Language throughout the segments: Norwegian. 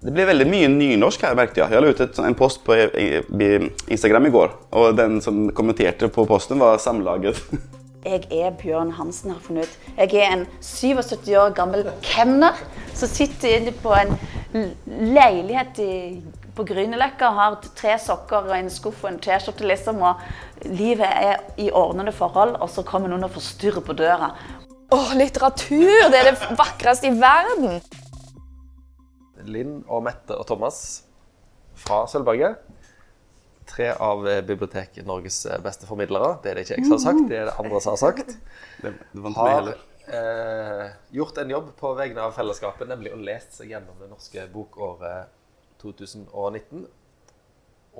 Det ble veldig mye nynorsk her, merket jeg. Jeg la ut en post på Instagram i går, og den som kommenterte på posten, var Samlaget. Jeg er Bjørn Hansen, har funnet ut. Jeg er en 77 år gammel kemner som sitter inne på en leilighet i, på Grünerløkka og har tre sokker og en skuff og en T-skjorte, liksom. Og livet er i ordnede forhold, og så kommer noen og forstyrrer på døra. Å, litteratur! Det er det vakreste i verden. Linn og Mette og Thomas fra Sølvberget. Tre av Biblioteket Norges eh, beste formidlere. Det er det ikke jeg som har sagt, det er det andre som har sagt. Det, det Har eh, gjort en jobb på vegne av fellesskapet, nemlig å lese seg gjennom det norske bokåret 2019.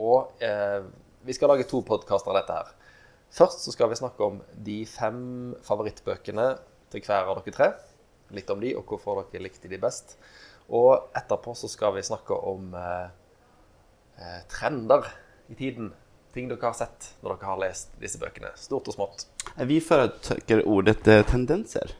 Og eh, vi skal lage to podkaster av dette her. Først så skal vi snakke om de fem favorittbøkene til hver av dere tre. Litt om de, og hvorfor dere likte de best. Og etterpå så skal vi snakke om eh, eh, trender i tiden. Ting dere har sett når dere har lest disse bøkene. Stort og smått. Vi foretrekker ordet eh, tendenser.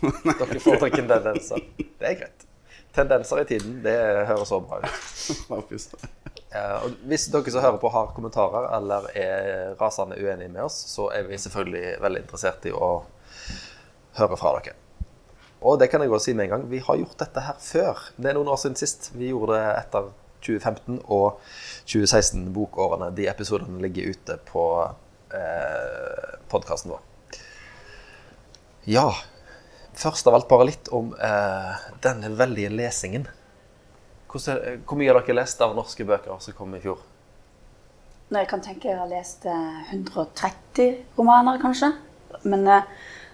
Dere foretrekker tendenser. Det er greit. Tendenser i tiden, det høres så bra ut. Eh, hvis dere som hører på har kommentarer eller er rasende uenige med oss, så er vi selvfølgelig veldig interessert i å høre fra dere. Og det kan jeg også si med en gang, vi har gjort dette her før. Det er noen år siden sist. Vi gjorde det etter 2015 og 2016-bokårene. De episodene ligger ute på eh, podkasten vår. Ja, først av alt bare litt om eh, denne veldige lesingen. Hvordan, hvor mye har dere lest av norske bøker som kom i fjor? Nei, jeg kan tenke jeg har lest eh, 130 romaner, kanskje. Men eh,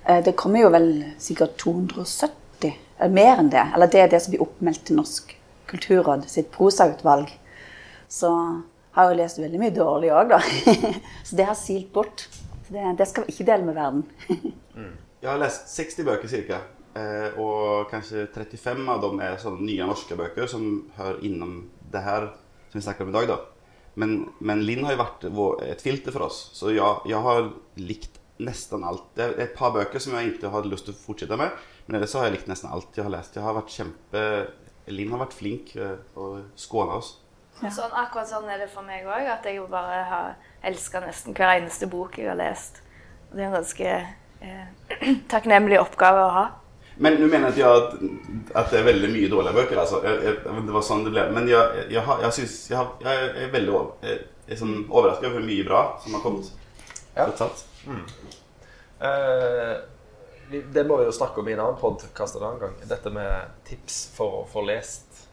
det kommer jo vel sikkert 270, eller mer enn det. Eller det er det som blir oppmeldt til Norsk kulturråd sitt prosautvalg. Så har jeg lest veldig mye dårlig òg, da. Så det har silt bort. Det, det skal vi ikke dele med verden. Jeg har lest 60 bøker cirka. Eh, og kanskje 35 av dem er sånne nye norske bøker som hører innom det her som vi snakker om i dag. da. Men, men Linn har jo vært et filter for oss, så jeg, jeg har likt nesten alt. Det er et par bøker som jeg ikke hadde lyst til å fortsette med, men ellers så har jeg likt nesten alt jeg har lest. Jeg har vært kjempe... Linn har vært flink og å skåne oss. Sånn, akkurat sånn er det for meg òg. At jeg bare har elska nesten hver eneste bok jeg har lest. Og det er en ganske eh, takknemlig oppgave å ha. Men du mener at, jeg at, det er veldig mye dårlige bøker. altså. Jeg, jeg, det var sånn det ble. Men jeg, jeg, har- jeg, synes, jeg, har- jeg er veldig over, er sånn overrasket over hvor mye bra som har kommet. Ja. Tross alt. Uh, det må vi jo snakke om i en annen podkast en annen gang. Dette med tips for å få lest.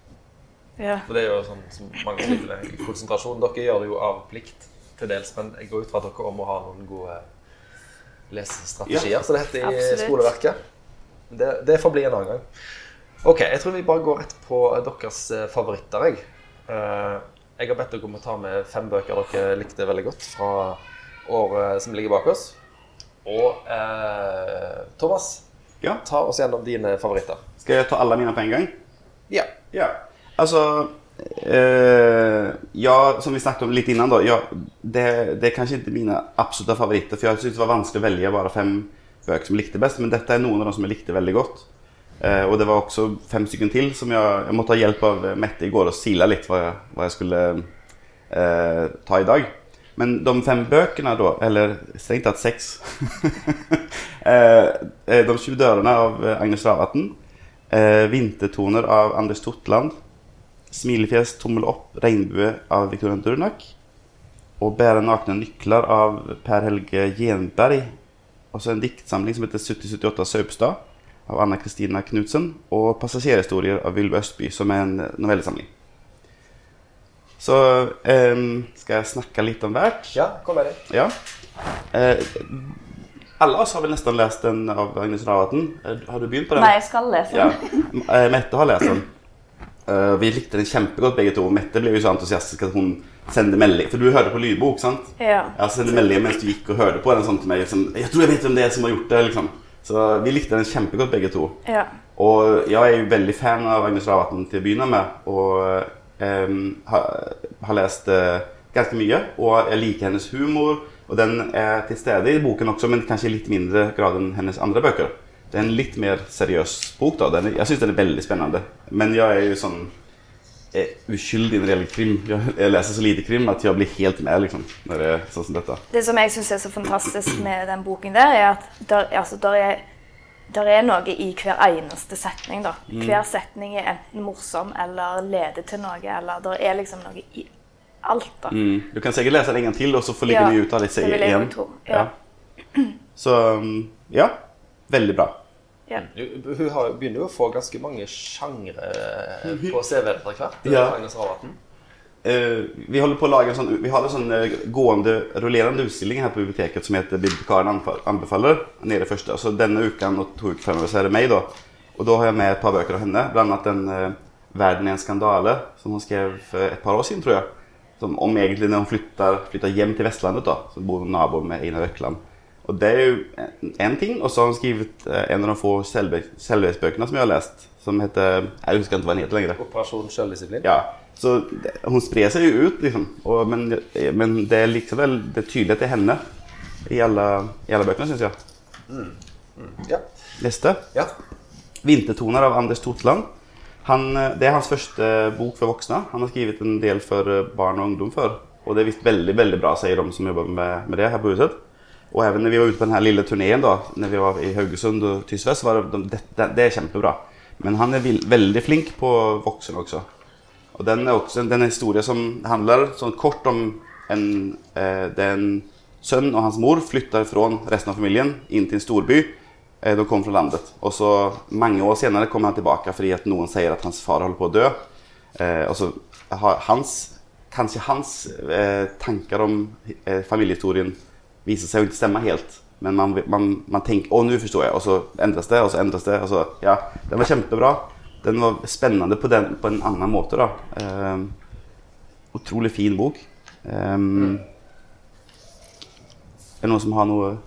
Ja. For det er jo sånn som mange sliter med. Konsentrasjon. Dere gjør det jo av plikt til dels, men jeg går ut fra at dere må ha noen gode lesestrategier, Ja. som det heter i Absolutt. skoleverket. Det, det får bli en annen gang. Ok, jeg tror vi bare går rett på deres eh, favoritter. Jeg. Uh, jeg har bedt dere om å ta med fem bøker dere likte veldig godt fra året som ligger bak oss. Og eh, Thomas, Ja. ta oss gjennom dine favoritter. Skal jeg ta alle mine på en gang? Ja. Ja. Altså eh, Ja, som vi snakket om litt innan, da. Ja, det, det er kanskje ikke mine absolutte favoritter. For jeg syntes det var vanskelig å velge bare fem bøker som jeg likte best. Men dette er noen av dem som jeg likte veldig godt. Eh, og det var også fem stykker til som jeg, jeg måtte ha hjelp av Mette i går og sila litt hva jeg, hva jeg skulle eh, ta i dag. Men de fem bøkene, da, eller strengt tatt seks eh, eh, De 20 dørene av eh, Agnes Ravatn. Vintertoner av Anders Totland. Smilefjes, tommel opp, regnbue av Victoria Durnak. Og Bære nakne nykler av Per Helge Gjenberg. Og så en diktsamling som heter 7078 Saupstad av Anna Kristina Knutsen. Og Passasjerhistorier av Ylva Østby, som er en novellesamling. Så um, skal jeg snakke litt om hvert. Ja, kom med det. Ja. Uh, alle oss har vel nesten lest den av Agnes Ravatn. Uh, Har du begynt på den? Nei, jeg skal lese Ja. den. Eh, Mette har lest den. Uh, vi likte den kjempegodt begge to. Mette ble jo så entusiastisk at hun sendte melding. For du hørte på lydbok, sant? Ja. Jeg sendte melding mens du gikk og hørte på den sånn til meg. Liksom, 'Jeg tror jeg vet hvem det er som har gjort det.' liksom. Så vi likte den kjempegodt begge to. ja. Og jeg er jo veldig fan av Agnes Ravatn til å begynne med. Og ehm, har, har lest uh, ganske mye. Og jeg liker hennes humor. Og den er til stede i boken også, men kanskje i litt mindre grad enn hennes andre bøker. Det er en litt mer seriøs bok. da. Den jeg syns den er veldig spennende. Men jeg er jo sånn er uskyldig når det gjelder krim. Jeg leser så lite krim at jeg blir helt med liksom, når det er sånn som dette. Det som jeg syns er så fantastisk med den boken der, er at der, altså, der er, der er noe i hver eneste setning. da. Hver setning er enten morsom eller leder til noe, eller det er liksom noe i alt. da. Mm. Du kan sikkert lese det en gang til, og så får ligge Ja, ut av disse det vil jeg igjen. Ja. ja. Så um, ja, veldig bra. Ja. Hun hun begynner jo å få ganske mange sjangre på CV-en etter hvert. Ja. Eh, vi holder på å lage en sånn, vi har en sånn uh, gående, rullerende utstilling her på biblioteket som heter Bibliotekaren anbefaler. Nede første. Så denne uken og to uker fremover så er det meg, da. Og da har jeg med et par bøker av henne. Blant annet den uh, 'Verden er en skandale', som hun skrev for et par år siden, tror jeg. Som om egentlig når hun flytter, flytter hjem til Vestlandet, da. Så bor hun nabo med Einar Økland. Og det er jo en- en ting. Og så har hun skrevet en av de få selvhjelpsbøkene som jeg har lest, som heter Jeg husker ikke hva den heter lenger. Operasjon selvdisiplin. Ja, så det, hun sprer seg jo ut, liksom. Og, men, men det er likevel det er tydelig at det er henne i alle, i alle bøkene, syns jeg. Ja. Neste. ja. 'Vintertoner' av Anders Totland. Han, eh, det er hans første bok for voksne. Han har skrevet en del for eh, barn og ungdom før. Og det er visst veldig veldig bra, sier de som jobber med, med det her på huset. Og even når vi var ute på den her lille turneen når vi var i Haugesund og Tysvær, så var det, de, det, det er kjempebra. Men han er veldig flink på voksen også. Og den er også en, den historie som handler sånn kort om en, eh, det er en sønn og hans mor flytter fra resten av familien inn til en storby. Eh, de kom fra landet. Og så mange år senere kommer han tilbake fordi at noen sier at hans far holder på å dø. Eh, og så har hans, kanskje hans eh, tanker om eh, familiehistorien viser seg å ikke stemme helt. Men man, man, man tenker 'Å, nå forstår jeg', og så endres det, og så endres det. Og så, ja, den var kjempebra. Den var spennende på, den, på en annen måte, da. Eh, utrolig fin bok. Eh, Er det noen som har noe å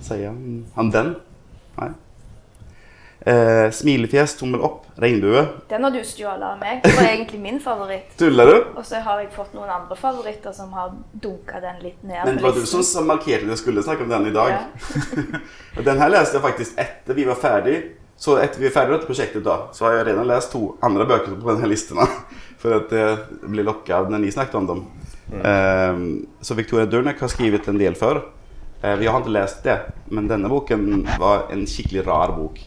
si om den? Nei? Eh, smilefjes, tommel opp, regnbue. Den har du stjålet av meg. Det var egentlig min favoritt. Tuller du? Og så har jeg fått noen andre favoritter som har dunka den litt ned. Men det var du som som markerte at jeg skulle snakke om den i dag. Ja. Den her leste jeg faktisk etter vi var ferdig. Så etter vi er ferdig med dette prosjektet, da, så har jeg redan lest to andre bøker på denne listen. For at jeg ble lokka når dere snakket om dem. Eh, så Victoria Durnek har skrevet en del før. Uh, vi har ikke lest det, men denne boken var en skikkelig rar bok.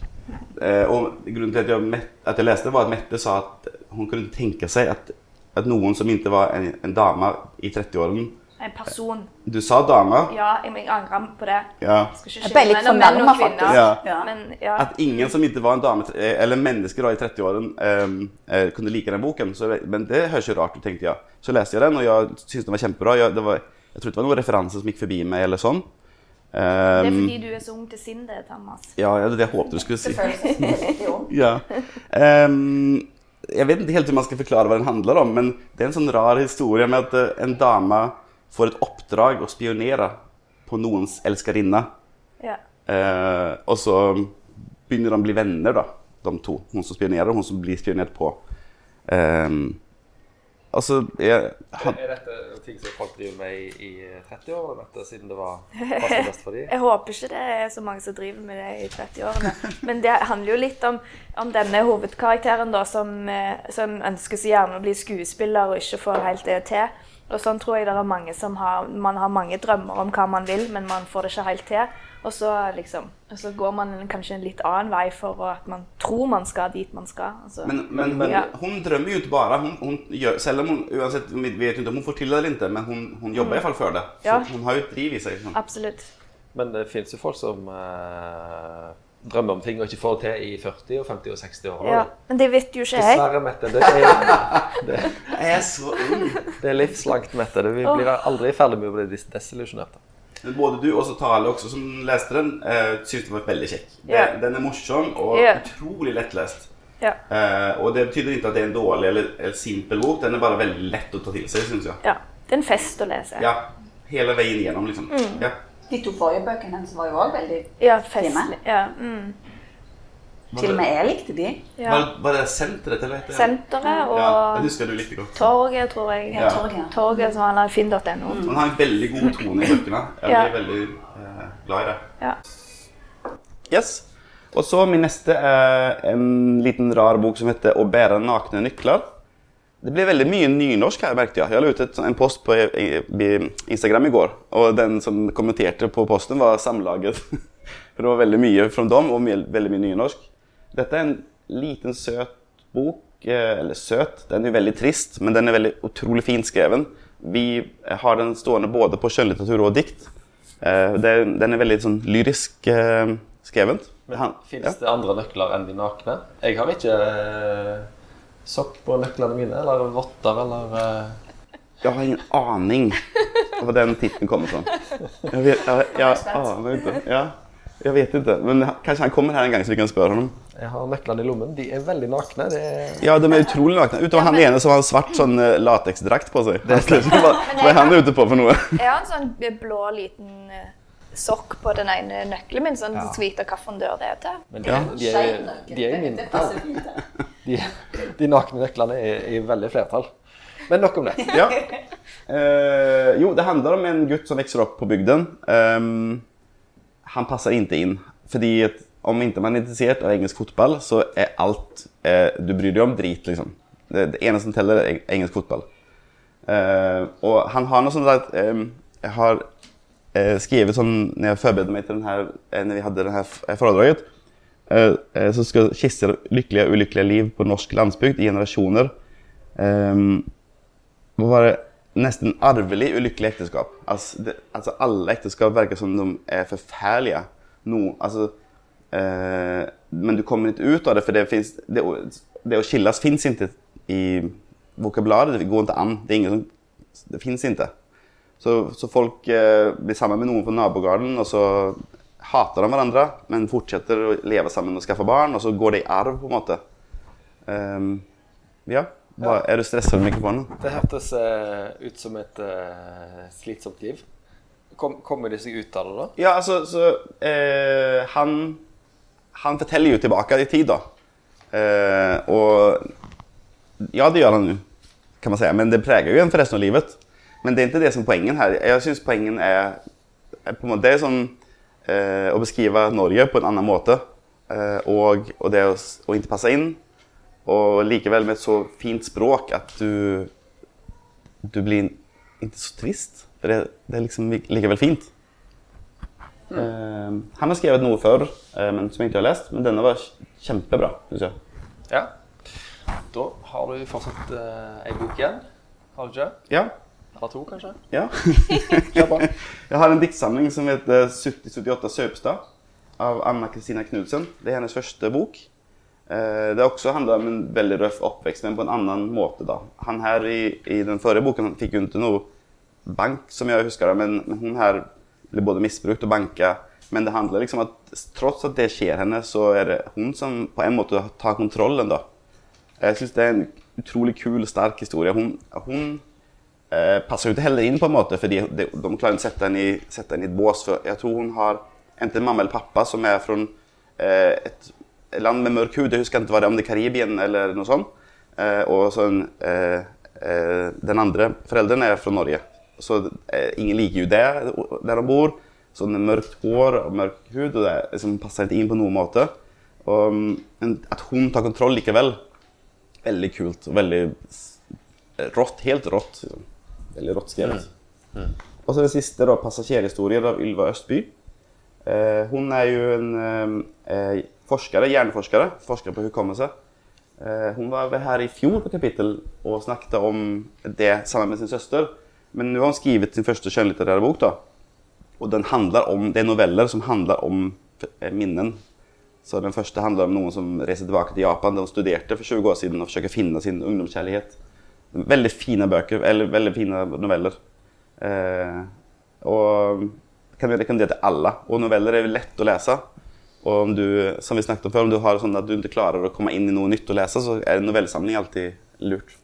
Uh, og grunnen til at jeg, met, at jeg leste, var at Mette sa at hun kunne tenke seg at, at noen som ikke var en, en dame i 30-åren En person. Du sa dame. Ja, jeg, jeg angrer på det. Ja. Jeg skal ikke ble skille litt mellom menn og kvinner. faktisk. Ja. Men ja. At ingen som ikke var en dame, eh, eller menneske da i 30-årene, eh, eh, kunne like den boken. Så, men det høres jo rart ut, tenkte jeg. Så leste jeg den, og jeg syntes den var kjempebra. Jeg, det var, jeg tror ikke det var noen referanser som gikk forbi meg, eller sånn. Det er Um, fordi du er så ung til sinnet, Thomas. ja, ja, det det jeg håpet du skulle si. Ja. Um, jeg vet ikke helt hvordan man skal forklare hva den handler om, men det er en sånn rar historie med at eh, en dame får et oppdrag å spionere på noens elskerinne. Ja. Eh, og så begynner de å bli venner, da, de to. Hun som spionerer, og hun som blir spionert på. Eh, altså jeg, han, Er dette ting som folk driver med i, i 30-årene, siden det var best for dem? Jeg håper ikke det er så mange som driver med det i 30-årene. Men det handler jo litt om, om denne hovedkarakteren da, som, eh, som ønsker så gjerne å bli skuespiller og ikke får helt det til. Og sånn tror jeg det er mange som har Man har mange drømmer om hva man vil, men man får det ikke helt til. Og så, liksom, og så går man kanskje en litt annen vei for at man tror man skal dit man skal. Altså. men, men, men Ja. hun drømmer jo ikke bare. Hun, hun gjør, selv om hun uansett, vi vet ikke om hun får til det eller ikke, men hun, hun jobber i hvert fall for det. Så Ja. hun har jo et driv i seg. Sånn. Absolutt. Men det finnes jo folk som eh, drømmer om ting og ikke får det til i 40-, og 50- og 60-åra. Ja. Men det vet jo ikke jeg. Dessverre, Mette. Det er, det, Jeg er så ung. det er livslangt, Mette. Vi blir aldri ferdig med å bli desillusjonerte. Men både du og Tale også, som leste den, uh, syntes den var veldig kjekk. Den, den er morsom og yeah. utrolig lettlest. Yeah. Uh, og det betyder ikke at det er en dårlig eller, eller simpel bok. Den er bare veldig lett å ta til seg, syns jeg. ja. Det er en fest å lese. Ja, hele veien igjennom, liksom. Mm. Ja. De to forrige bøkene hennes var jo òg veldig Ja, Fine. festlig. Ja, mm. Til og med jeg likte de. ja. Var, var det senteret, til heter det? Senteret og Ja. Torget, tror jeg. Ja. Torget. Torget som han har finn.no. Han har en veldig god tone i bøkene. Jeg Ja. blir veldig eh, glad i det. Ja. Yes. Og så min neste er en liten rar bok som heter 'Å bære nakne nykler'. Det ble veldig mye nynorsk her, merket jeg. Jeg la ut et, en post på Instagram i går, og den som kommenterte på posten, var Samlaget. For det var veldig mye fra dem, og mye, veldig mye nynorsk. Dette er en liten, søt bok. eh, Eller søt, den er veldig trist, men den er veldig utrolig fint skreven. Vi har den stående både på skjønnlitteratur og dikt. Eh, Den er veldig sånn lyrisk eh, skrevet. Men Fins det andre nøkler enn de nakne? Jeg har ikke sokk på nøklene mine, eller votter, eller uh... Jeg har ingen aning om hvor den tittelen kommer fra. Jeg vet, jeg, jeg, aner ikke. Ja, jeg vet ikke. Men kanskje han kommer her en gang, så vi kan spørre ham. Jeg har nøklene i lommen. De er veldig nakne. Det er Ja, de er utrolig nakne. Utover han ene som har svart sånn eh, lateksdrakt på seg. Det er hva, Hva er han ute på for noe? Jeg har en sånn blå liten eh, sokk på den ene nøkkelen min, sånn at jeg vet hvilken dør det er til. Men de, de, er, de er i min de, de nakne nøklene er i veldig flertall. Men nok om det. Ja. Eh, jo, det handler om en gutt som vokser opp på bygden. Um, han passer ikke inn. Fordi at om ikke man er interessert av engelsk fotball, så er alt eh, du bryr deg om, drit, liksom. Det, det eneste som teller, er engelsk fotball. Eh, og han har noe sånt at ehm, Jeg har eh, skrevet sånn når jeg forberedte meg til den her, eh, når vi hadde det her foredraget, eh, eh, skal skissere lykkelige og ulykkelige liv på norsk landsbygd i generasjoner. Ehm, må være nesten arvelig ulykkelig ekteskap. Altså, det, altså alle ekteskap virker som de er forferdelige. No, altså, eh, men du kommer ikke ut av det, for det, finnes, det, det å skilles fins ikke i vokabularet. Det går ikke an. Det, er som, det fins ikke. Så, så folk eh, blir sammen med noen på nabogården, og så hater de hverandre, men fortsetter å leve sammen og skaffe barn, og så går det i arv, på en måte. Um, ja. Hva, er du stressa med mikrofonen? Det hørtes uh, ut som et uh, slitsomt liv. Kom, kommer de seg ut av det, da? Ja, altså, så uh, han, han forteller jo tilbake i tid, da. Og ja, det gjør han jo, kan man si. Men det preger jo en for resten av livet. Men det er ikke det som er poengen her. Jeg syns poengen er, er på en måte, Det er sånn eh, å beskrive Norge på en annen måte. Eh, og, og det å, å ikke passe inn. Og likevel med et så fint språk at du Du blir ikke så trist. For det, det er liksom likevel fint. Eh, han har skrevet noe før, eh, men som jeg ikke har lest. Men denne var kjempebra, Synes jeg. Ja. Da har du fortsatt eh, ei bok igjen. Har du ikke? Ja. Eller to, kanskje? ja. Jeg har en diktsamling som heter 7078 Saupstad av Anna Kristina Knudsen. Det er hennes første bok. Det Det også handler om en veldig røff oppvekst, men på en annen måte. da. Han her i, i den forrige boken fikk jo ikke noe bank, som jeg husker det, men, men hun her ble både misbrukt og banka. Men det handler liksom at tross at det skjer henne, så er det hun som på en måte tar kontrollen. da. Jeg syns det er en utrolig kul sterk historie. Hun, hun eh, passer jo ikke heller inn, på en måte, fordi de, de klarer ikke å sette henne i, et bås. For jeg tror hun har enten mamma eller pappa som er fra eh, et land med mørk hud. Jeg husker ikke hva det om det er Karibien eller noe sånt. Eh, og så en, eh, eh, den andre forelderen er fra Norge. Så eh, ingen liker jo det der de bor. Sånn mørkt hår og mørk hud, og det liksom, passer ikke inn på noen måte. Og, at hun tar kontroll likevel, veldig kult. og Veldig rått. Helt rått. Liksom. Veldig rått skrevet. Og så det siste, da, 'Passasjerhistorier' av Ylva Østby. Eh, hun er jo en eh, forskere, hjerneforskere, forsker på hukommelse. Eh, hun var vel her i fjor på kapittel og snakket om det sammen med sin søster. Men nå har hun skrevet sin første skjønnlitterære bok. da. Og den handler om, Det er noveller som handler om eh, minnen. Så Den første handler om noen som reiser tilbake til Japan. der hun studerte for 20 år siden og forsøker finne sin ungdomskjærlighet. Veldig fine bøker, eller veldig fine noveller. Eh, og kan vi rekommendere til alle. Og noveller er lett å lese. Og om du, som vi snakket om før, om du har sånn at du ikke klarer å komme inn i noe nytt å lese, så er en novellesamling alltid lurt.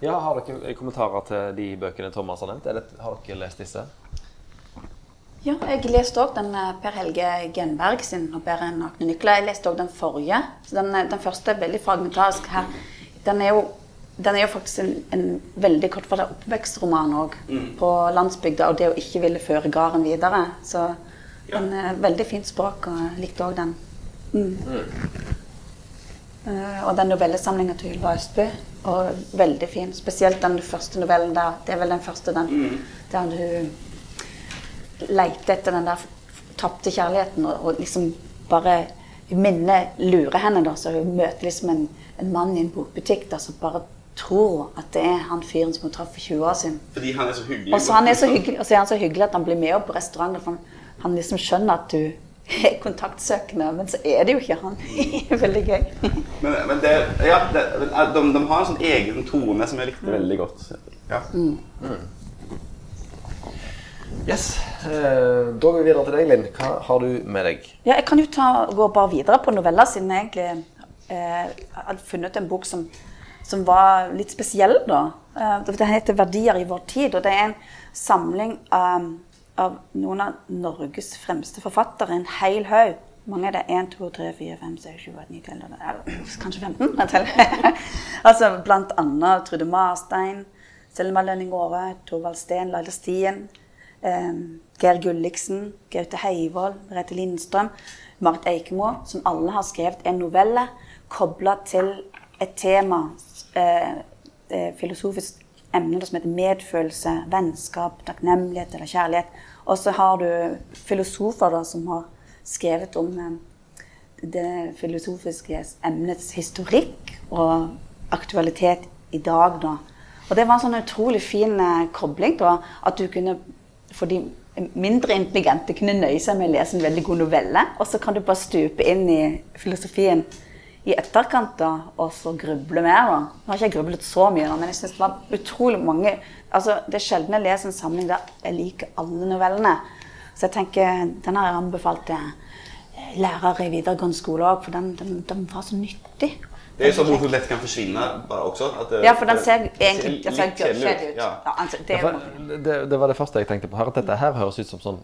Ja, Har dere kommentarer til de bøkene Thomas har nevnt? Er det, har dere lest disse? Ja, jeg leste òg den eh, Per Helge Genberg sin 'Å bære nakne nykler'. Jeg leste òg den forrige. Så den, eh, den første er veldig fragmentarisk her. Den er jo, den er jo faktisk en, en veldig kortfattet oppvekstroman òg. På landsbygda, og det å ikke ville føre gården videre. Så den er veldig fint språk, og jeg likte òg den. Mm. Eh, og den novellesamlinga til Ylva Østby. Og veldig fin. Spesielt den første novellen der. Det er vel den første den der du leter etter den der tapte kjærligheten og, og liksom bare Minnet lurer henne, da, så hun møter liksom en, en mann i en bokbutikk da, som bare tror at det er han fyren som hun traff for 20 år siden. Fordi han er så hyggelig. Og så, han er så hyggelig, og så er han så hyggelig at han blir med opp på restauranten. For han, han liksom skjønner at du er kontaktsøkende, men så er det jo ikke han. Veldig gøy. Men, men det, ja, det, de, de har en sånn egen tone som jeg likte veldig godt. Ja. Yes. Eh, da går vi videre til deg, Linn. Hva har du med deg? Ja, jeg kan jo ta, gå bare videre på noveller, siden jeg egentlig eh, har funnet en bok som, som var litt spesiell. da. Eh, det heter 'Verdier i vår tid', og det er en samling av, av noen av Norges fremste forfattere. En hel haug. Mange er det 1, 2, 3, 4, 5, 6, 7, 8, 9, 10, 11, kanskje 15? jeg teller. altså blant annet Trude Marstein, Selma Lønning Aare, Torvald Steen, Laila Stien. Eh, Geir Gulliksen, Gaute Heivold, Merete Lindstrøm, Marit Eikemo, som alle har skrevet en novelle kobla til et tema, eh, eh, filosofisk emne som heter medfølelse, vennskap, takknemlighet eller kjærlighet. Og så har du filosofer da, som har skrevet om eh, det filosofiske emnets historikk og aktualitet i dag. da. Og det var en sånn utrolig fin eh, kobling. da, At du kunne for de mindre intelligente kunne nøye seg med å lese en veldig god novelle, og så kan du bare stupe inn i filosofien i etterkant da, og så gruble mer. da. Nå har ikke jeg grublet så mye, da, men jeg synes det var utrolig mange altså Det er sjelden jeg leser en samling der jeg liker alle novellene. Så jeg tenker, den har jeg anbefalt til eh, lærere i videregående skole òg, for den, den, den var så nyttig. Det er jo sånn hun lett kan forsvinne bare også. At det, Ja, for den ser egentlig den ser litt kjedelig ut. Ja. Ja, altså, det Ja, for det, det var det første jeg tenkte på her. At dette her høres ut som sånn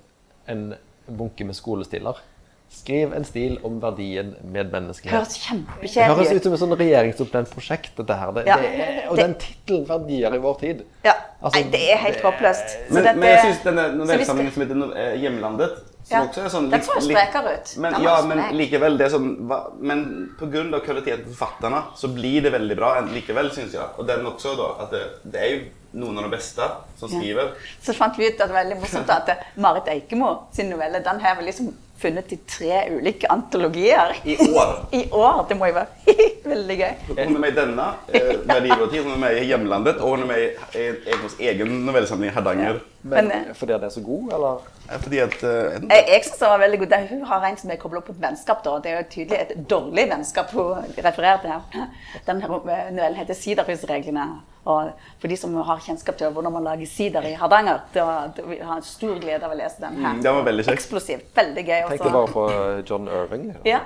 en bunke med skolestiler. Skriv en stil om verdien medmenneskelighet. høres Det kjempekjedelig høres ut. ut som et sånn regjeringsoppnevnt prosjekt, dette her. Det, Ja. det og Det- den tittelen 'Verdier i vår tid' Ja. Altså, Nei, det er helt håpløst. Men, men jeg syns denne det- som heter eh, 'Hjemlandet' som Ja. også er sånn Den så sprekere ut. Men, ja, men likevel, det som sånn hva- Men pga. kvaliteten på forfatterne så blir det veldig bra en- likevel, syns jeg. Og den også, da. At det, det er jo noen av de beste som Ja. skriver. Så fant vi ut at det var veldig morsomt at Marit Eikemo sin novelle den har var liksom funnet i tre ulike antologier. I år. I år, Det må jo være veldig gøy. Hun er med i denne, eh, tid, hun er med i 'Hjemlandet', og hun er med i Egons egen novellesamling 'Hardanger'. Men, Men, eh, fordi den er så god, eller? Fordi at eh, Jeg, jeg syns den var veldig god. Det- Hun har en som er kobla opp på et vennskap. da. Det er jo tydelig et dårlig vennskap hun refererer til her. Den eh, novellen heter 'Siderhusreglene'. Og for de som har kjennskap til hvordan man lager sider i Hardanger, da da har en stor glede av å lese den her. Mm, den var veldig kjekk. Eksplosivt. Veldig gøy. Tenkte også. bare på John Irving. Ja.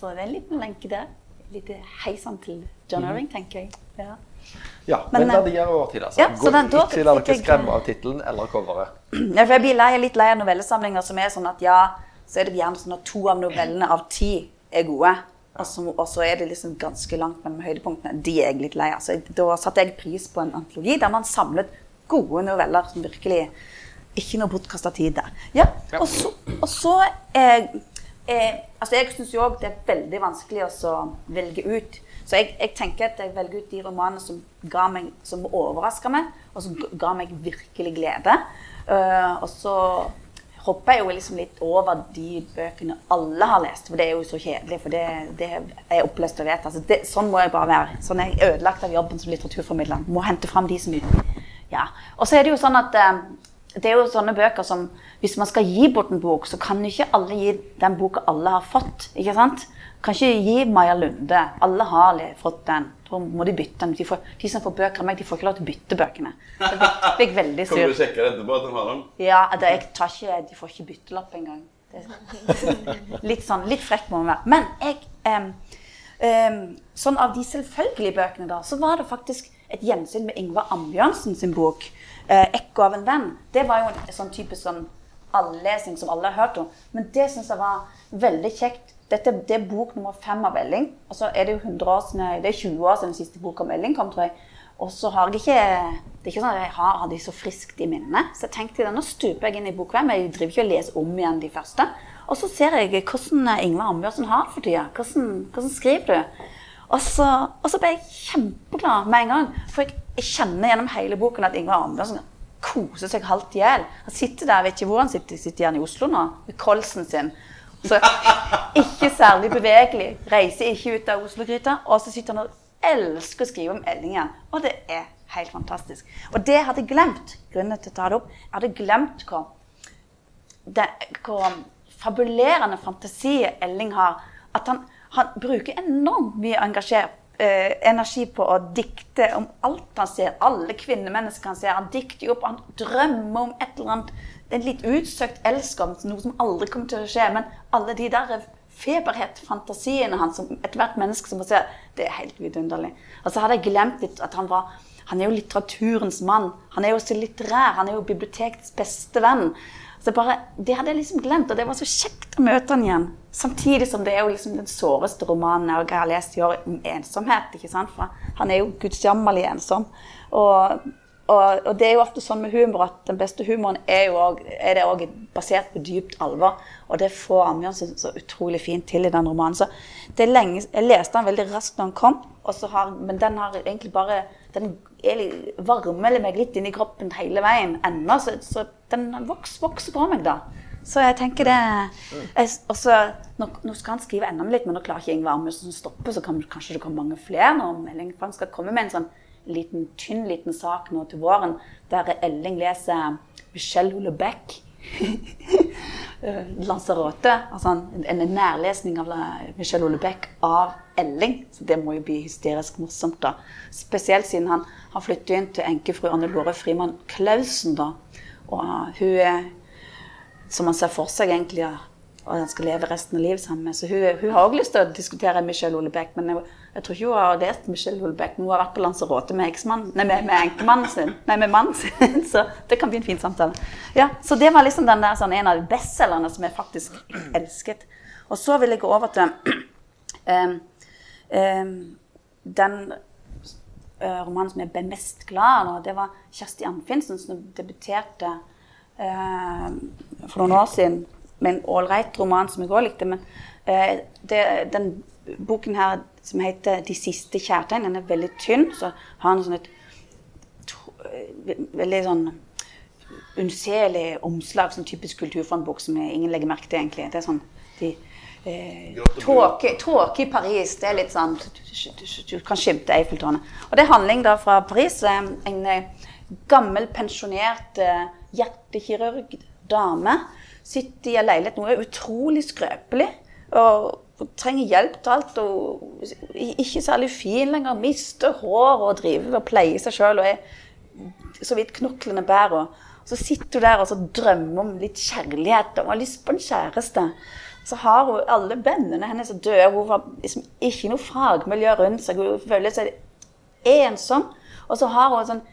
Så det er en liten lenke der. Litt heisann til John mm. Irving, tenker jeg. Ja. Ja, men, Men, eh, verdier i vår tid, altså. ja, Gå den- da ikke la dere skremme av tittelen eller coveret. Ja, for jeg blir lei, litt lei av novellesamlinger som er sånn at ja, så er det gjerne sånn at to av novellene av ti er gode. Og så, er det liksom ganske langt mellom høydepunktene. De er jeg litt lei av. Så da satte jeg pris på en antologi der man samlet gode noveller som virkelig Ikke noe bortkasta tid der. Ja, Og så, og så eh, eh, Altså, jeg syns jo òg det er veldig vanskelig å velge ut. Så jeg, jeg tenker at jeg velger ut de romanene som ga meg, som overraska meg, og som ga- meg virkelig glede. Uh, og så hopper jeg jo liksom litt over de bøkene alle har lest, for det er jo så kjedelig. For det, det er oppløst og vet. Altså det, sånn må jeg bare være. Sånn er jeg ødelagt av jobben som litteraturformidler. Må hente fram de som Ja. Og så er det jo sånn at eh, det er jo sånne bøker som Hvis man skal gi bort en bok, så kan ikke alle gi den boka alle har fått. ikke sant? Kan ikke gi Maja Lunde. Alle har fått den. Da må de bytte den. De, får, de som får bøker av meg, de får ikke lov til å bytte bøkene. Det fikk, fikk veldig Kommer du sjekke etterpå at de har dem? Ja, det, jeg tar ikke, De får ikke byttelapp engang. Det- Litt sånn, litt frekk må man være. Men jeg em, em, Sånn av de selvfølgelige bøkene, da, så var det faktisk et gjensyn med Ingvar Ambjørnsen sin bok. Eh, 'Ekko av en venn'. Det var jo en sånn type sånn allesing som alle har hørt om. Men det syns jeg var veldig kjekt. Dette det er bok nummer fem av Elling. Og så er det jo 100 år siden, det er 20 år siden den siste boka om Elling kom, tror jeg. Og så har jeg ikke Det er ikke sånn at jeg har, har de så friskt i minnet. Så jeg tenkte da, nå stuper jeg inn i bokveien. Jeg driver ikke og leser om igjen de første. Og så ser jeg hvordan Ingvar Ambjørnsen har for tida. Hvordan, hvordan skriver du? Og så, og så ble jeg kjempeglad med en gang. For jeg, jeg kjenner gjennom hele boken at Ingvar Ambjørnsen koser seg halvt i hjel. Han sitter der, vet ikke hvor han sitter, sitter han i Oslo nå, med kolsen sin. Så ikke særlig bevegelig. Reiser ikke ut av Oslo-gryta. Og så sitter han og elsker å skrive om Ellingen. Og det er helt fantastisk. Og det hadde jeg glemt. Grunnen til å ta det opp. Jeg hadde glemt hvor, det, hvor fabulerende fantasi Elling har. At han, han bruker enormt mye engasjert eh, energi på å dikte om alt han ser. Alle kvinnemennesker han ser. Han dikter jo opp, han drømmer om et eller annet en litt utsøkt elsk om noe som aldri kommer til å skje. Men alle de der feberhet, fantasiene hans, som ethvert menneske som må se, det er helt vidunderlig. Og så hadde jeg glemt litt at han var han er jo litteraturens mann. Han er jo så litterær. Han er jo bibliotekets beste venn. Så bare, Det hadde jeg liksom glemt, og det var så kjekt å møte han igjen. Samtidig som det er jo liksom den såreste romanen jeg har lest i år, om ensomhet. ikke sant? For han er jo gudsjammerlig ensom. Og og, og, det er jo ofte sånn med humor at den beste humoren er jo også, er det også basert på dypt alvor. Og det får Ambjørnsen så utrolig fint til i den romanen. Så det er lenge, Jeg leste den veldig raskt når den kom, har, men den har egentlig bare Den varmer meg litt inn i kroppen hele veien ennå. Så, så, den vokser, vokser, på meg, da. Så jeg tenker det jeg, også, nå, nå, skal han skrive enda litt, men nå klarer ikke Ingvar Amundsen å stoppe, så kan, kanskje det kommer mange flere nå. For han skal komme med en sånn liten, tynn liten sak nå til våren der Elling leser Michelle Houellebecq. Lanzarote. Altså en, en nærlesning av Michelle Houellebecq av Elling. Så det må jo bli hysterisk morsomt, da. Spesielt siden han har flyttet inn til enkefru Anne Lore Frimann Klausen, da. Og hun er, som man ser for seg egentlig, og han skal leve resten av livet sammen med. Så hun, hun har òg lyst til å diskutere Michelle Houellebecq, men jeg, jeg tror ikke hun har lest Michelle Houellebecq. Hun har vært på Lanzarote med, nei, med, med enkemannen sin. Nei, med mannen sin. Så det kan bli en fin samtale. Ja, Så det var liksom der, sånn, en av bestselgerne som jeg faktisk elsket. Og så vil jeg gå over til um, um, den uh, romanen som jeg ble mest glad av. Det var Kjersti Anfinsen som debuterte uh, for noen år siden med en ålreit roman som jeg òg likte. Men eh, det, den boken her som heter 'De siste kjærtegn'. Den er veldig tynn. Så har den sånn et veldig sånn unnselig omslag, sånn typisk kulturfondbok som ingen legger merke til, egentlig. Det er sånn de, eh, Tåke i Paris. Det er litt sånn Du, kan skimte Eiffeltårnet. Og det er handling da fra Paris. En eh, gammel, pensjonert eh, hjertekirurg dame sitter i en leilighet. Noe utrolig skrøpelig. Og trenger hjelp til alt. Og ikke særlig fin lenger. Mister hår og driver og pleier seg sjøl og er så vidt knoklene bærer. Så sitter hun der og så drømmer om litt kjærlighet og har lyst på en kjæreste. Så har hun alle vennene hennes er døde. Hun har liksom ikke noe fagmiljø rundt seg. Hun føler seg ensom. Og så har hun sånn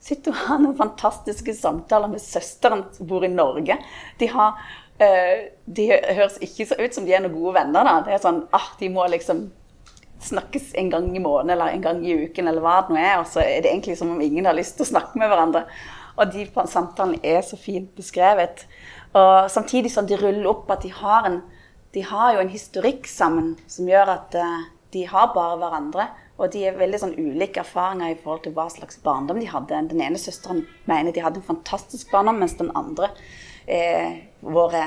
sitter og har noen fantastiske samtaler med søsteren som bor i Norge. De har Eh, de høres ikke så ut som de er noen gode venner. da. Det er sånn, ah, De må liksom snakkes en gang i måneden eller en gang i uken, eller hva det nå er. Og så er det egentlig som om ingen har lyst til å snakke med hverandre. Og de samtalene er så fint beskrevet. Og samtidig som de ruller opp at de har, en, de har jo en historikk sammen som gjør at uh, de har bare hverandre. Og de er veldig sånn ulike erfaringer i forhold til hva slags barndom de hadde. Den ene søsteren mener de hadde en fantastisk barndom, mens den andre eh, våre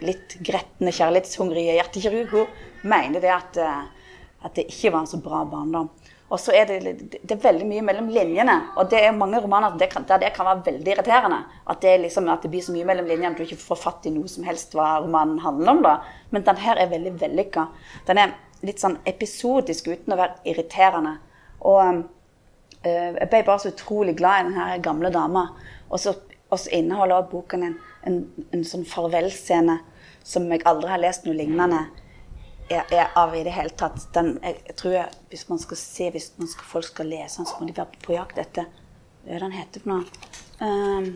litt gretne, kjærlighetshungrige hjertekirurger, mener det at, eh, at, det ikke var en så bra barndom. Og så er det, det er veldig mye mellom linjene. Og det er mange romaner det kan, der det kan være veldig irriterende. At det, liksom, at det, blir så mye mellom linjene at du ikke får fatt i noe som helst hva romanen handler om. da. Men den her er veldig vellykka. Den er litt sånn episodisk uten å være irriterende. Og øh, jeg ble bare så utrolig glad i denne gamle dama. Og så, inneholder også boken en en, en sånn farvelscene som jeg aldri har lest noe lignende er, er av i det hele tatt. Den, jeg, jeg, tror jeg, Hvis man skal se, hvis skal, folk skal lese den, så må de være på jakt etter Hva er det den heter for noe? Um,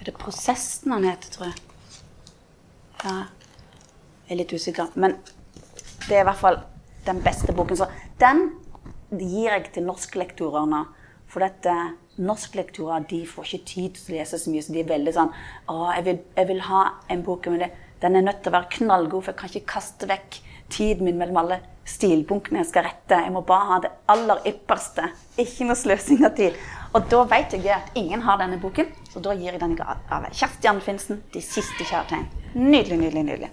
er det 'Prosessen' han heter, tror jeg? Ja, jeg er litt usikker. Men det er i hvert fall den beste boken. Så den gir jeg til norsklektorene. For dette norsklektorer de får ikke tid til å lese så mye. Så de er veldig sånn Å, jeg vil, jeg vil ha en bok, men det, den er nødt til å være knallgod, for jeg kan ikke kaste vekk tiden min mellom alle stilbunkene jeg skal rette. Jeg må bare ha det aller ypperste. Ikke noe sløsing av tid. Og da vet jeg at ingen har denne boken, så da gir jeg den av Kjersti Finsen. 'De siste kjærtegn'. Nydelig, nydelig, nydelig.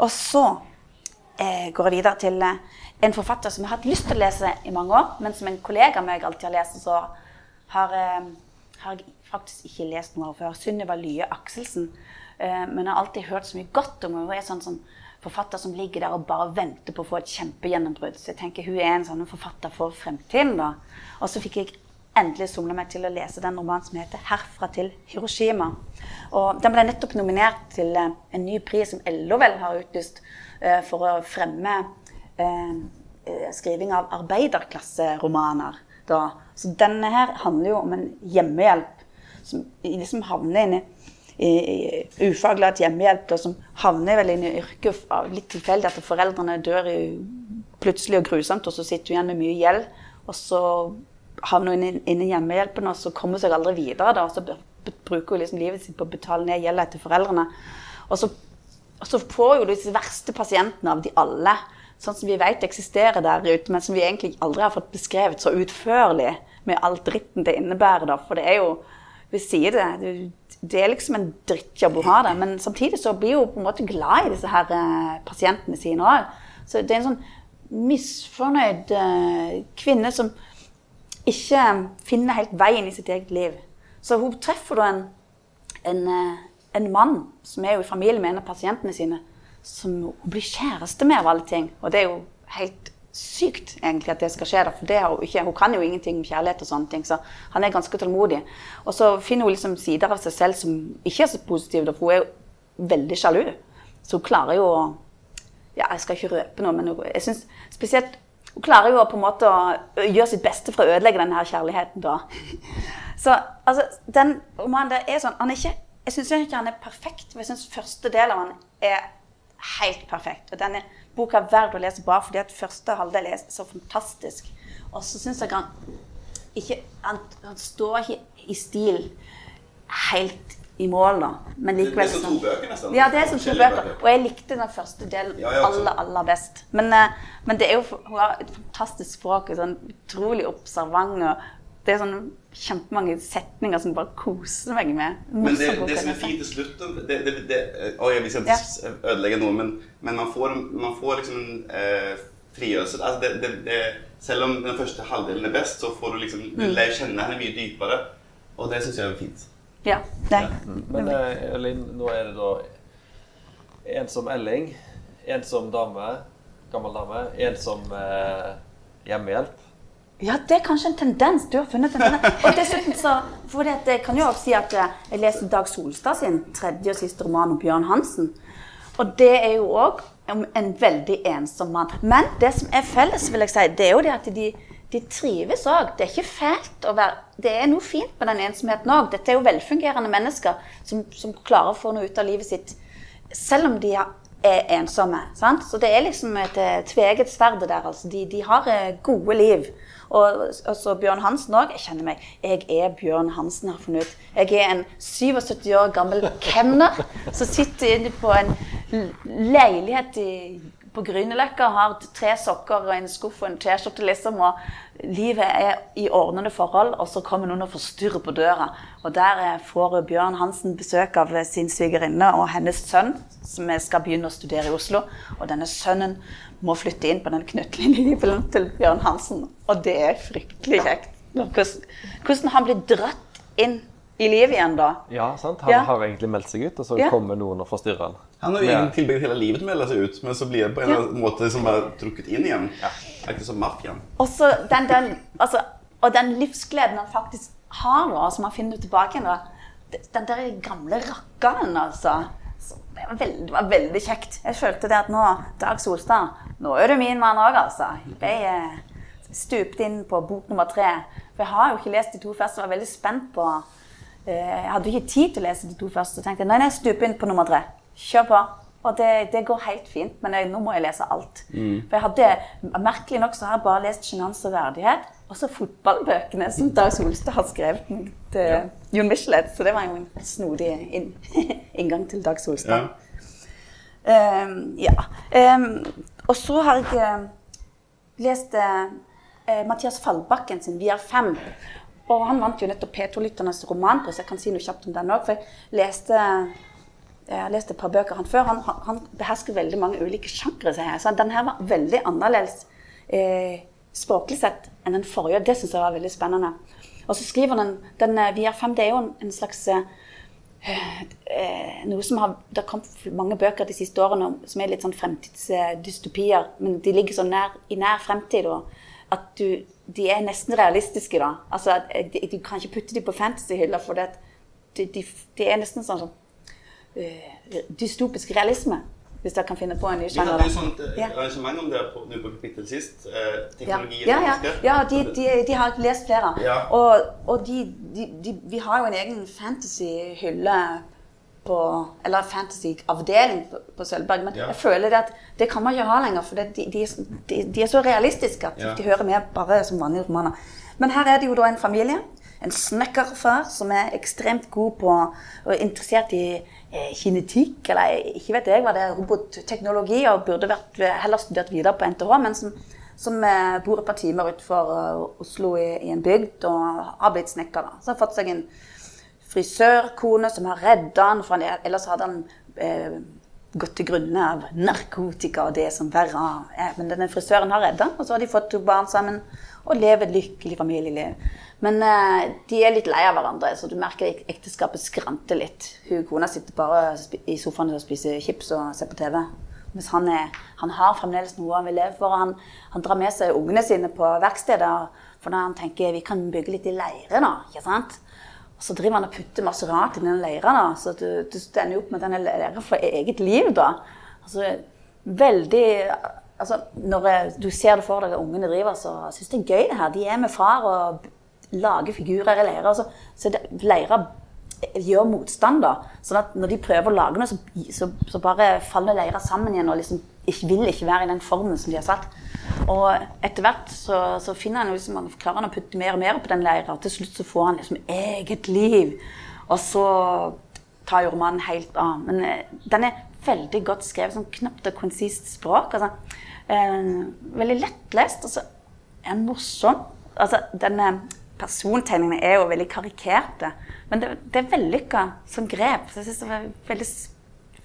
Og så eh, går jeg videre til eh, en forfatter som jeg har hatt lyst til å lese i mange år, men som en kollega av meg alltid har lest, så har, eh, har jeg faktisk ikke lest noe av før. Sunniva Lye Akselsen. Eh, men jeg har alltid hørt så mye godt om henne. Hun er sånn, sånn forfatter som ligger der og bare venter på å få et kjempegjennombrudd. Så jeg tenker hun er en sånn forfatter for fremtiden. da. Og så fikk jeg endelig somla meg til å lese den romanen som heter 'Herfra til Hiroshima'. Og Den ble nettopp nominert til en ny pris som LO vel har utlyst for å fremme eh, skriving av arbeiderklasseromaner. Da. Så denne her handler jo om en hjemmehjelp som liksom havner inn i, i ufaglært hjemmehjelp, da, som havner vel inn i yrket av litt tilfeldig at foreldrene dør i, plutselig og grusomt, og så sitter du igjen med mye gjeld. Og så havner hun inn i hjemmehjelpen, og så kommer hun seg aldri videre. Da, og så bruker hun liksom livet sitt på å betale ned gjelda etter foreldrene. Og så, og så får jo disse verste pasientene av de alle, sånn som vi vet eksisterer der ute, men som vi egentlig aldri har fått beskrevet så utførlig med all dritten det innebærer. Da. For det er jo Vi sier det. Det er liksom en drittjobb å ha det. Men samtidig så blir hun på en måte glad i disse her eh, pasientene sine òg. Så det er en sånn misfornøyd eh, kvinne som ikke finner helt veien i sitt eget liv. Så hun treffer da en, en, eh, en mann som er jo i familie med en av pasientene sine, som hun blir kjæreste med av alle ting. Og det er jo helt sykt egentlig at det skal skje. For det hun, ikke, hun kan jo ingenting om kjærlighet og sånne ting, så han er ganske tålmodig. Og så finner hun liksom sider av seg selv som ikke er så positive, for hun er jo veldig sjalu. Så hun klarer jo å Ja, jeg skal ikke røpe noe, men hun, jeg synes spesielt hun klarer jo på en måte å gjøre sitt beste for å ødelegge denne her kjærligheten. da. Så altså, den romanen der er sånn han er ikke, Jeg syns ikke han er perfekt, men jeg syns første del av han er helt perfekt. Og denne boka er verdt å lese bare fordi at første halvdel er så fantastisk. Og så syns jeg han ikke han, han, står ikke i stil helt i mål, da. Men likevel Det er som to bøker, nesten. Ja, det er som to bøker. Og jeg likte den første delen Ja, aller, aller best. Men, eh, men det er jo, hun har et fantastisk språk. Sånn utrolig observant. Det er sånn kjempemange setninger som bare koser meg med. Men det, det som er fint til slutt det, det, det, å, jeg vil ikke ødelegge noe, men, men man, får, man får liksom en eh, frigjørelse. Altså det, det, det, selv om den første halvdelen er best, så får du liksom Mm. Du kjenne henne mye dypere. Og det syns jeg er fint. Ja, nei. Men eh, Elin, nå er det da en som Elling, en som dame, gammel dame, en som eh, hjemmehjelp. Ja, det er kanskje en tendens. Du har funnet en tendens. Og dessuten så, for det, kan jo også si at eh, jeg leser Dag Solstad sin tredje og siste roman om Bjørn Hansen. Og det er jo òg en veldig ensom mann. Men det som er felles, vil jeg si, det er jo det at de, de trives òg. Det er ikke fælt å være Det er noe fint med den ensomheten òg. Dette er jo velfungerende mennesker som, som klarer å få noe ut av livet sitt selv om de er ensomme. Sant? Så det er liksom et eh, tveget sverd der. Altså. De, de har eh, gode liv. Og, og så Bjørn Hansen òg. Jeg kjenner meg. Jeg er Bjørn Hansen, har funnet ut. Jeg er en 77 år gammel kemner som sitter inne på en leilighet i, på Grünerløkka har tre sokker og en skuff og en T-skjorte, liksom. Og livet er i ordnede forhold, og så kommer noen og forstyrrer på døra. Og der får Bjørn Hansen besøk av sin svigerinne og hennes sønn, som skal begynne å studere i Oslo. Og denne sønnen må flytte inn på den knøttlille til Bjørn Hansen. Og det er fryktelig kjekt. Hvordan han blir dratt inn i livet igjen da. Ja, sant? Han Ja. har egentlig meldt seg ut, og så Ja. kommer noen og forstyrrer han. Han har jo Ja. egentlig tilbrakt hele livet med å melde seg ut, men så blir det på en Ja. eller annen måte liksom bare trukket inn igjen. Akkurat som mafiaen. Så den, den, altså, og den livsgleden han faktisk har, nå, som han finner tilbake igjen, den der gamle rakkeren, altså. Det, var veldig, det var veldig kjekt. Jeg følte det at nå, Dag Solstad, nå er du min mann òg, altså. Jeg eh, stupte inn på bok nummer tre. For jeg har jo ikke lest de to første, var veldig spent på eh, Jeg hadde jo ikke tid til å lese de to første, så tenkte jeg nei, nei, stupe inn på nummer tre. Kjør på. Og det, det går helt fint, men jeg, nå må jeg lese alt. For jeg hadde, Merkelig nok så har jeg bare lest 'Sjenanse og verdighet' og så fotballbøkene som Dag Solstad har skrevet til Jon Michelet. Så det var jo en snodig inn, inngang til Dag Solstad. Ja. Um, ja. Um, og så har jeg eh, lest uh, Mathias Fallbakken sin 'Vi er fem'. Og han vant jo nettopp P2-lytternes romanpris. Jeg kan si noe kjapt om den òg. For jeg leste, jeg har lest et par bøker han før. Han, han, han behersker veldig mange ulike sjangre. Så den her var veldig annerledes eh, språklig sett enn den forrige. Det syns jeg var veldig spennende. Og så skriver den, den Via 'Vi er fem' det er jo en, slags eh, eh, noe som har, Det har kommet mange bøker de siste årene om- som er litt sånn fremtidsdystopier. Men de ligger så nær, i nær fremtid. Og at du, de er nesten realistiske. da. Altså, eh, Du kan ikke putte dem på fantasyhylla, for det, de, de, de er nesten sånn, sånn eh, dystopisk realisme. Hvis dere kan finne på en ny Vi sjanger. hadde jo sånt eh, Ja. arrangement om det på, nå på kapittel sist. Eh, teknologi ja. ja, ja. ja de, de, de har jeg lest flere. Ja. Og, og de, vi har jo en egen fantasy-hylle på Eller fantasy-avdeling på, på Sølvberg. Men jeg føler det at det kan man ikke ha lenger, for det, de, de, er så- realistiske at de hører med bare som vanlige romaner. Men her er det jo da en familie. En snekkerfar som er ekstremt god på og interessert i kinetikk, eller ikke vet jeg hva det er, robotteknologi, og burde vært, eh, heller studert videre på NTH, men som, som eh, bor et par timer utenfor eh, Oslo i, i en bygd og har blitt snekker. da. Så har fått seg en frisørkone som har redda han, for han, ellers hadde han eh, gått til grunne av narkotika og det som verre er. Men denne frisøren har redda og så har de fått to barn sammen og lever et lykkelig familieliv. Men eh, de er litt lei av hverandre, så du merker at ekteskapet skranter litt. Hun kona sitter bare i sofaen og spiser chips og ser på TV. Mens han, er, han har fremdeles noe han vil leve for. Han, han drar med seg ungene sine på verksteder. For da han tenker vi kan bygge litt i leire, nå, ikke sant? Så driver han og putter masse rart i den leira, så du, du ender opp med denne leira for eget liv. da. Altså, veldig altså, Når du ser det for deg at ungene driver, så syns det er gøy det her. De er med far og lager figurer i leira. Så, så leira gjør motstand, da. Sånn at når de prøver å lage noe, så, så, så bare faller leira sammen igjen og liksom ikke, vil ikke være i den formen som de har satt. Og etter hvert så, så finner han jo liksom, han klarer han å putte mer og mer på den leira, til slutt så får han liksom eget liv. Og så tar jo romanen helt av. Men eh, den er veldig godt skrevet, sånn knapt og konsist språk. Altså, eh, veldig lettlest, og så er den morsom. Altså, denne persontegningene er jo veldig karikerte, men det, det er vellykka som grep. Så jeg synes det var en veldig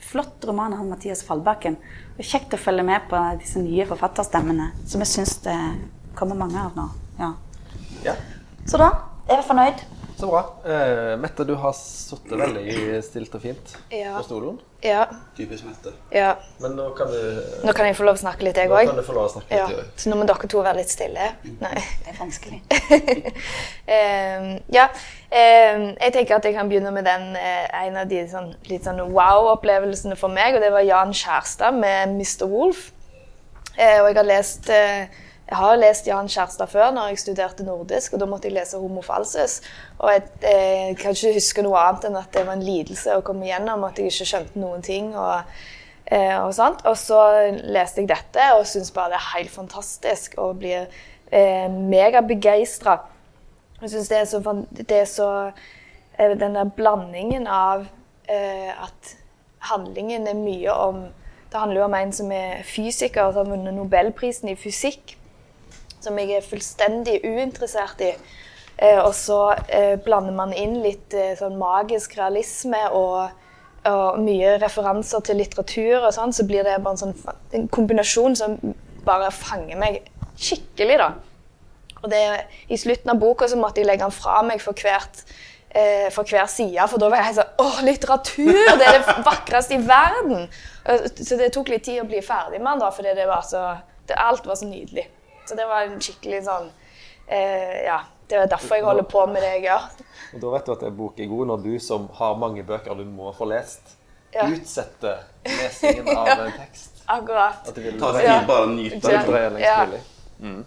flott roman av Mathias Fallbakken. Er kjekt å følge med på disse nye forfatterstemmene, som jeg syns det kommer mange av nå. Ja. Ja, Så da er jeg fornøyd. Så bra. Uh, Mette, du har sittet veldig stilt og fint Ja. på stolen. Ja, Typisk Mette. ja. Men nå kan du, Nå kan jeg få lov å snakke litt, jeg òg. Ja. litt. Så nå må dere to være litt stille. Nei. Det er vanskelig. Ehm, ja. ehm, jeg tenker at jeg kan begynne med den, uh, en av de sånn, litt sånn wow-opplevelsene for meg. Og det var Jan Kjærstad med 'Mr. Wolf'. Uh, og jeg har lest eh, jeg har lest Jan Kjærstad før når jeg studerte nordisk, og da måtte jeg lese 'Homo falsus'. Og jeg jeg, kan ikke huske noe annet enn at det var en lidelse å komme igjennom, at jeg ikke skjønte noen ting. og eh, og. Og så leste jeg dette og syns bare det er helt fantastisk og blir eh, megabegeistra. Jeg syns det er så, det er så eh, Den der blandingen av eh, at handlingen er mye om Det handler jo om en som er fysiker, som har vunnet Nobelprisen i fysikk. Som jeg er fullstendig uinteressert i. Eh, og så eh, blander man inn litt eh, sånn magisk realisme og, og mye referanser til litteratur og sånn, så blir det bare en sånn en kombinasjon som bare fanger meg skikkelig, da. Og det, I slutten av boka så måtte jeg legge den fra meg for, hvert, eh, for hver side. For da var jeg sånn Åh, litteratur! Det er det vakreste i verden! Så det tok litt tid å bli ferdig med den, da, fordi det var så, det, alt var så nydelig. Så det var en skikkelig sånn eh, Ja. Det er derfor jeg holder på med det jeg gjør. Og da vet du at en bok er god når du som har mange bøker du må få lest, Ja. utsetter lesingen av en tekst. Akkurat. At du vil Ta seg tid, bare nyte det. lengst Ja. Mm.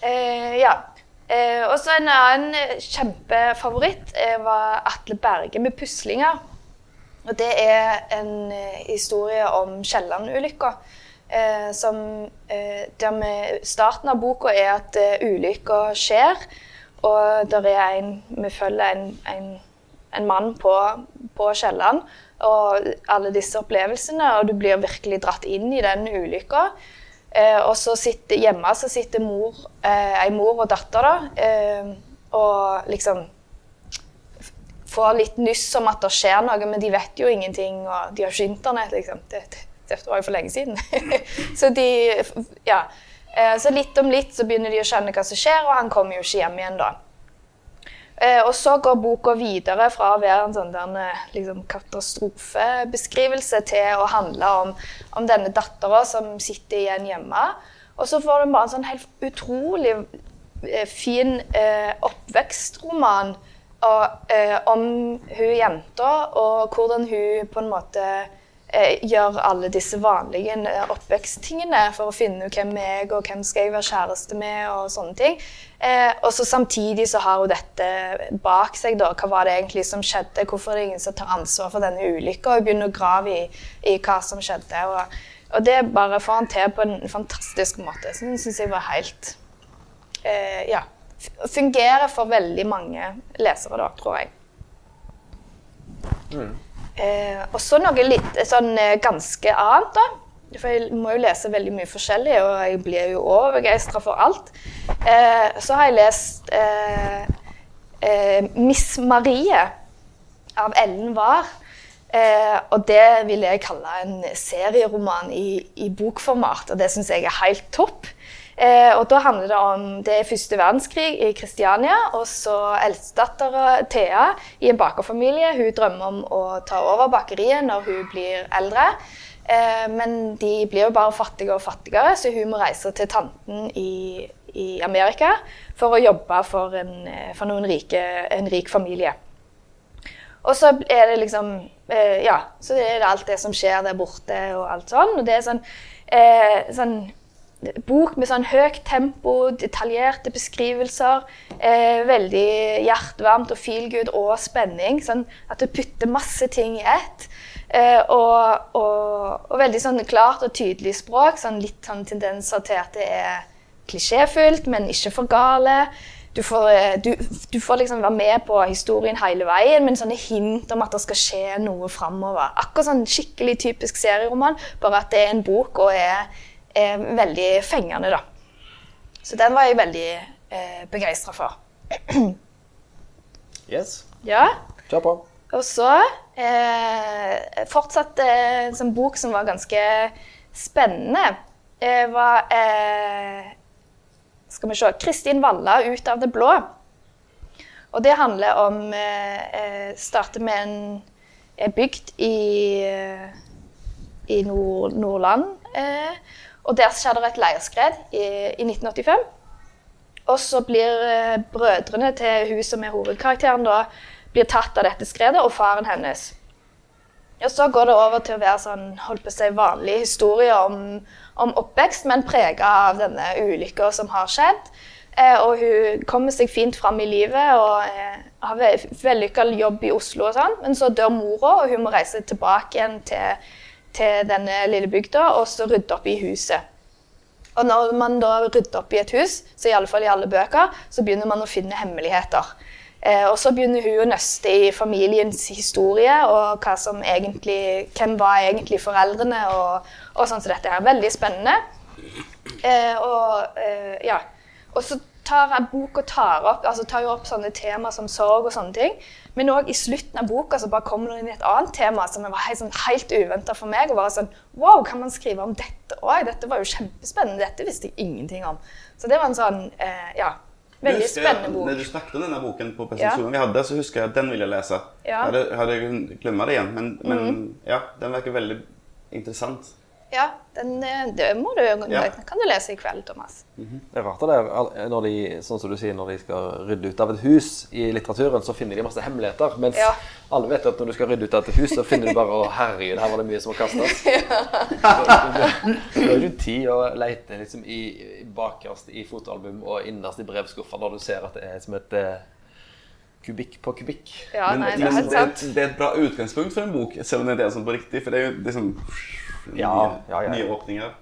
Eh, ja. Eh, og så en annen kjempefavoritt eh, var Atle Berge med 'Puslinger'. Og det er en eh, historie om Kielland-ulykka. Eh, som eh, der med starten av boka er at eh, ulykker skjer, og der er en Vi følger en, en, en mann på, på Kielland og alle disse opplevelsene, og du blir virkelig dratt inn i den ulykka. Eh, og så sitter hjemme så sitter mor, eh, ei mor og datter da, eh, og liksom får litt nyss om at det skjer noe, men de vet jo ingenting, og de har ikke internett, liksom. Det, det, dette var jo for lenge siden. så de Ja. Eh, så litt om litt så begynner de å skjønne hva som skjer, og han kommer jo ikke hjem igjen da. Eh, og så går boka videre fra å være en sånn der, eh, liksom, katastrofebeskrivelse til å handle om, om denne dattera som sitter igjen hjemme. Og så får du bare en sånn helt utrolig fin eh, oppvekstroman og, eh, om hun jenta, og hvordan hun på en måte gjør alle disse vanlige eh, oppveksttingene for å finne ut hvem er og hvem skal jeg være kjæreste med. og sånne ting. Eh, og så Samtidig så har hun dette bak seg. da, Hva var det egentlig som skjedde? Hvorfor er det ingen som tar ansvar for denne ulykka? Og begynner å grave i, i hva som skjedde. Og, og det bare får han til på en fantastisk måte. Så det syns jeg var helt eh, Ja. Fungerer for veldig mange lesere, da, tror jeg. Eh, og så noe litt sånn eh, ganske annet, da. For jeg må jo lese veldig mye forskjellig, og jeg blir jo overbegeistra for alt. Eh, så har jeg lest eh, eh, 'Miss Marie' av Ellen Wahr. Eh, og det vil jeg kalle en serieroman i, i bokformat, og det syns jeg er helt topp. Eh, og da handler det om det er første verdenskrig i Kristiania, og så eldstedattera Thea i en bakerfamilie. Hun drømmer om å ta over bakeriet når hun blir eldre. Eh, men de blir jo bare fattigere og fattigere, så hun må reise til tanten i, i Amerika for å jobbe for, en, eh, for rike, en rik familie. Og så er det liksom eh, Ja, så er det alt det som skjer der borte, og alt sånn. Og det er sånn, eh, sånn bok med sånn høyt tempo, detaljerte beskrivelser. Eh, veldig hjertevarmt og feel good og spenning. Sånn at du putter masse ting i ett. Eh, og, og, og veldig sånn klart og tydelig språk. Sånn litt sånn tendenser til at det er klisjéfullt, men ikke for gale. Du får, eh, du, du får liksom være med på historien hele veien, men sånne hint om at det skal skje noe framover. Akkurat sånn skikkelig typisk serieroman, bare at det er en bok og er, er veldig fengende, da. Så den var jeg veldig eh, begeistra for. Yes. Ja. Kjør på. Og så eh, fortsatt eh, en sånn bok som var ganske spennende, eh, var eh, Skal vi se Kristin Valla, 'Ut av det blå'. Og det handler om eh, eh, Starter med en bygd i, i Nord Nordland. Og der skjedde det et leirskred i, i 1985. Og så blir eh, brødrene til hun som er hovedkarakteren, da, blir tatt av dette skredet, og faren hennes. Og så går det over til å være sånn, holdt på å si, vanlig historie om, om oppvekst, men prega av denne ulykka som har skjedd. Eh, og hun kommer seg fint fram i livet og eh, har ve- vellykka jobb i Oslo og sånn. Men så dør mora, og hun må reise tilbake igjen til, til denne lille bygda og så rydde opp i huset. Og når man da rydder opp i et hus, så i alle fall i alle bøker, så begynner man å finne hemmeligheter. Eh, og så begynner hun å nøste i familiens historie, og hva som egentlig, hvem var egentlig foreldrene, og, og sånn som dette her. Veldig spennende. Eh, og eh, ja. Og så tar jeg boka tar opp, altså tar jo opp sånne tema som sorg og sånne ting. Men òg i slutten av boka så bare kommer det inn et annet tema som var helt, sånn, helt uventa for meg. og bare sånn, Wow, kan man skrive om dette òg? Dette var jo kjempespennende. Dette visste jeg ingenting om. Så det var en sånn eh, ja, veldig husker spennende bok. Når du snakket om denne boken på presentasjonen vi hadde, så husker jeg at den ville jeg lese. Ja. Jeg hadde, hadde glemt det igjen, men, men ja, den virker veldig interessant. Ja, den, eh, det må du, Ja. kan du lese i kveld, Thomas. Det er rart det er, når de, sånn som du sier, når de skal rydde ut av et hus i litteraturen, så finner de masse hemmeligheter. Mens Ja. alle vet at når du skal rydde ut av et hus, så finner du bare å herregud, her var det mye som må kastes. Du, har ikke tid å lete liksom, i, bakerst i fotoalbum og innerst i brevskuffa når du ser at det er som et eh, kubikk på kubikk. Ja, men nei, det er men helt det, det er et bra utgangspunkt for en bok, selv om det ikke er sånn på riktig. For det er jo liksom Ja, ja, ja. nye åpninger.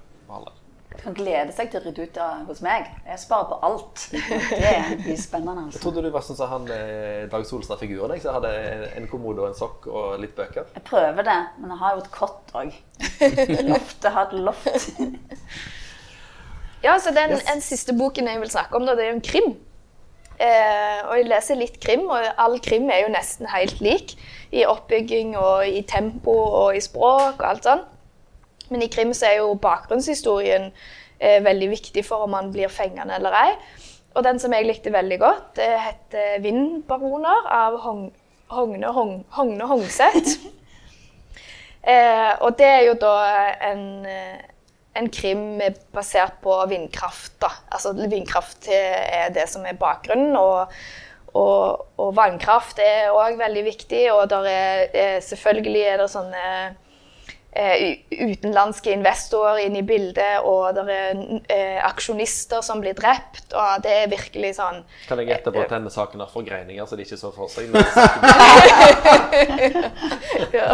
Kan glede seg til å rydde ut av, hos meg. Jeg sparer på alt. Det blir spennende. Jeg altså. trodde du var sånn som han eh, Dag Solstad-figuren. jeg, som hadde en- en kommode og en sokk og litt bøker. Jeg prøver det, men jeg har jo et kott òg. Loftet har et loft. Ja, så den en siste boken jeg vil snakke om, da, det er jo en krim. Eh, og jeg leser litt krim, og all krim er jo nesten helt lik. I oppbygging og i tempo og i språk og alt sånn. Men i krim så er jo bakgrunnshistorien eh, veldig viktig for om man blir fengende eller ei. Og den som jeg likte veldig godt, det heter 'Vindbaroner' av Hong, Hogne, Hong, Hogne Hongseth. Eh, og det er jo da en, eh, en krim basert på vindkraft. da. Altså Vindkraft er det som er bakgrunnen. og og, og vannkraft er òg veldig viktig. Og er, selvfølgelig er det sånne eh, utenlandske investorer inn i bildet, og det er eh, aksjonister som blir drept. Og det er virkelig sånn Kan jeg gjette på at denne saken har forgreininger, så de ikke så for seg? ja.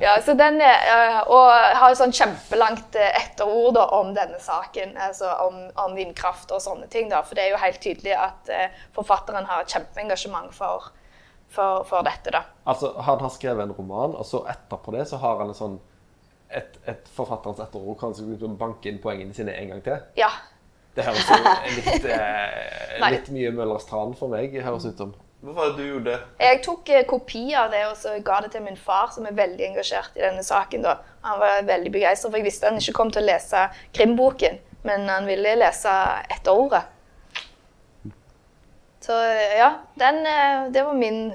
ja, så den er, eh, Og har et sånn kjempelangt eh, etterord da, om denne saken, altså om, om vindkraft og sånne ting. da, For det er jo helt tydelig at eh, forfatteren har et kjempeengasjement for, for, for dette. da. Altså, Han har skrevet en roman, og så etterpå det så har han en sånn et, et forfatterens etterord kan han banke inn poengene sine en gang til. Ja. Det høres jo litt, eh, litt mye Møllers tran for meg, høres ut som. Hvorfor var det du gjorde det? Jeg tok eh, kopi av det og så ga det til min far, som er veldig engasjert i denne saken. da. Han var veldig begeistra, for jeg visste han ikke kom til å lese krimboken, men han ville lese etterordet. Så eh, ja, den, eh, det var min,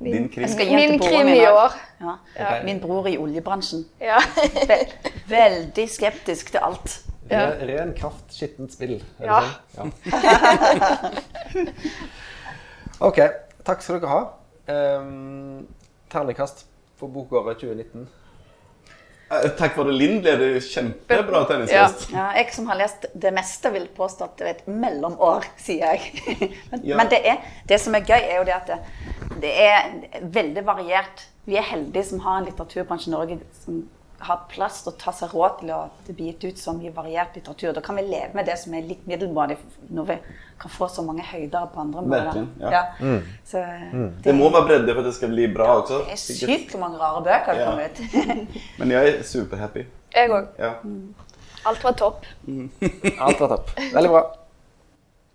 Din krim? Min krim i år. Ja. Min bror i oljebransjen. Ja. Veldig skeptisk til alt. Ja. Ren, kraft, skittent spill. Er det sånn? ja. OK. Takk skal dere ha. Um, terningkast for bokåret 2019. Eh, Takk for det, Linn. Ble det kjempebra tenniskast. Ja, jeg som har lest det meste, vil påstå at det er et mellomår, sier jeg. Men, Ja. men det, er, det som er gøy, er jo det at det, det er veldig variert. Vi er heldige som har en litteraturbransje i Norge som har plass til å ta seg råd til å det ut så mye variert litteratur. Da kan vi leve med det som er litt middelmådig, når vi kan få så mange høyder på andre måter. Ja. ja. Så Det må være bredde for at det skal bli bra også. det er sykt hvor mange rare bøker det Ja. kommer ut. Men jeg er superhappy. Jeg òg. Ja. Alt var topp. Alt var topp. Veldig bra.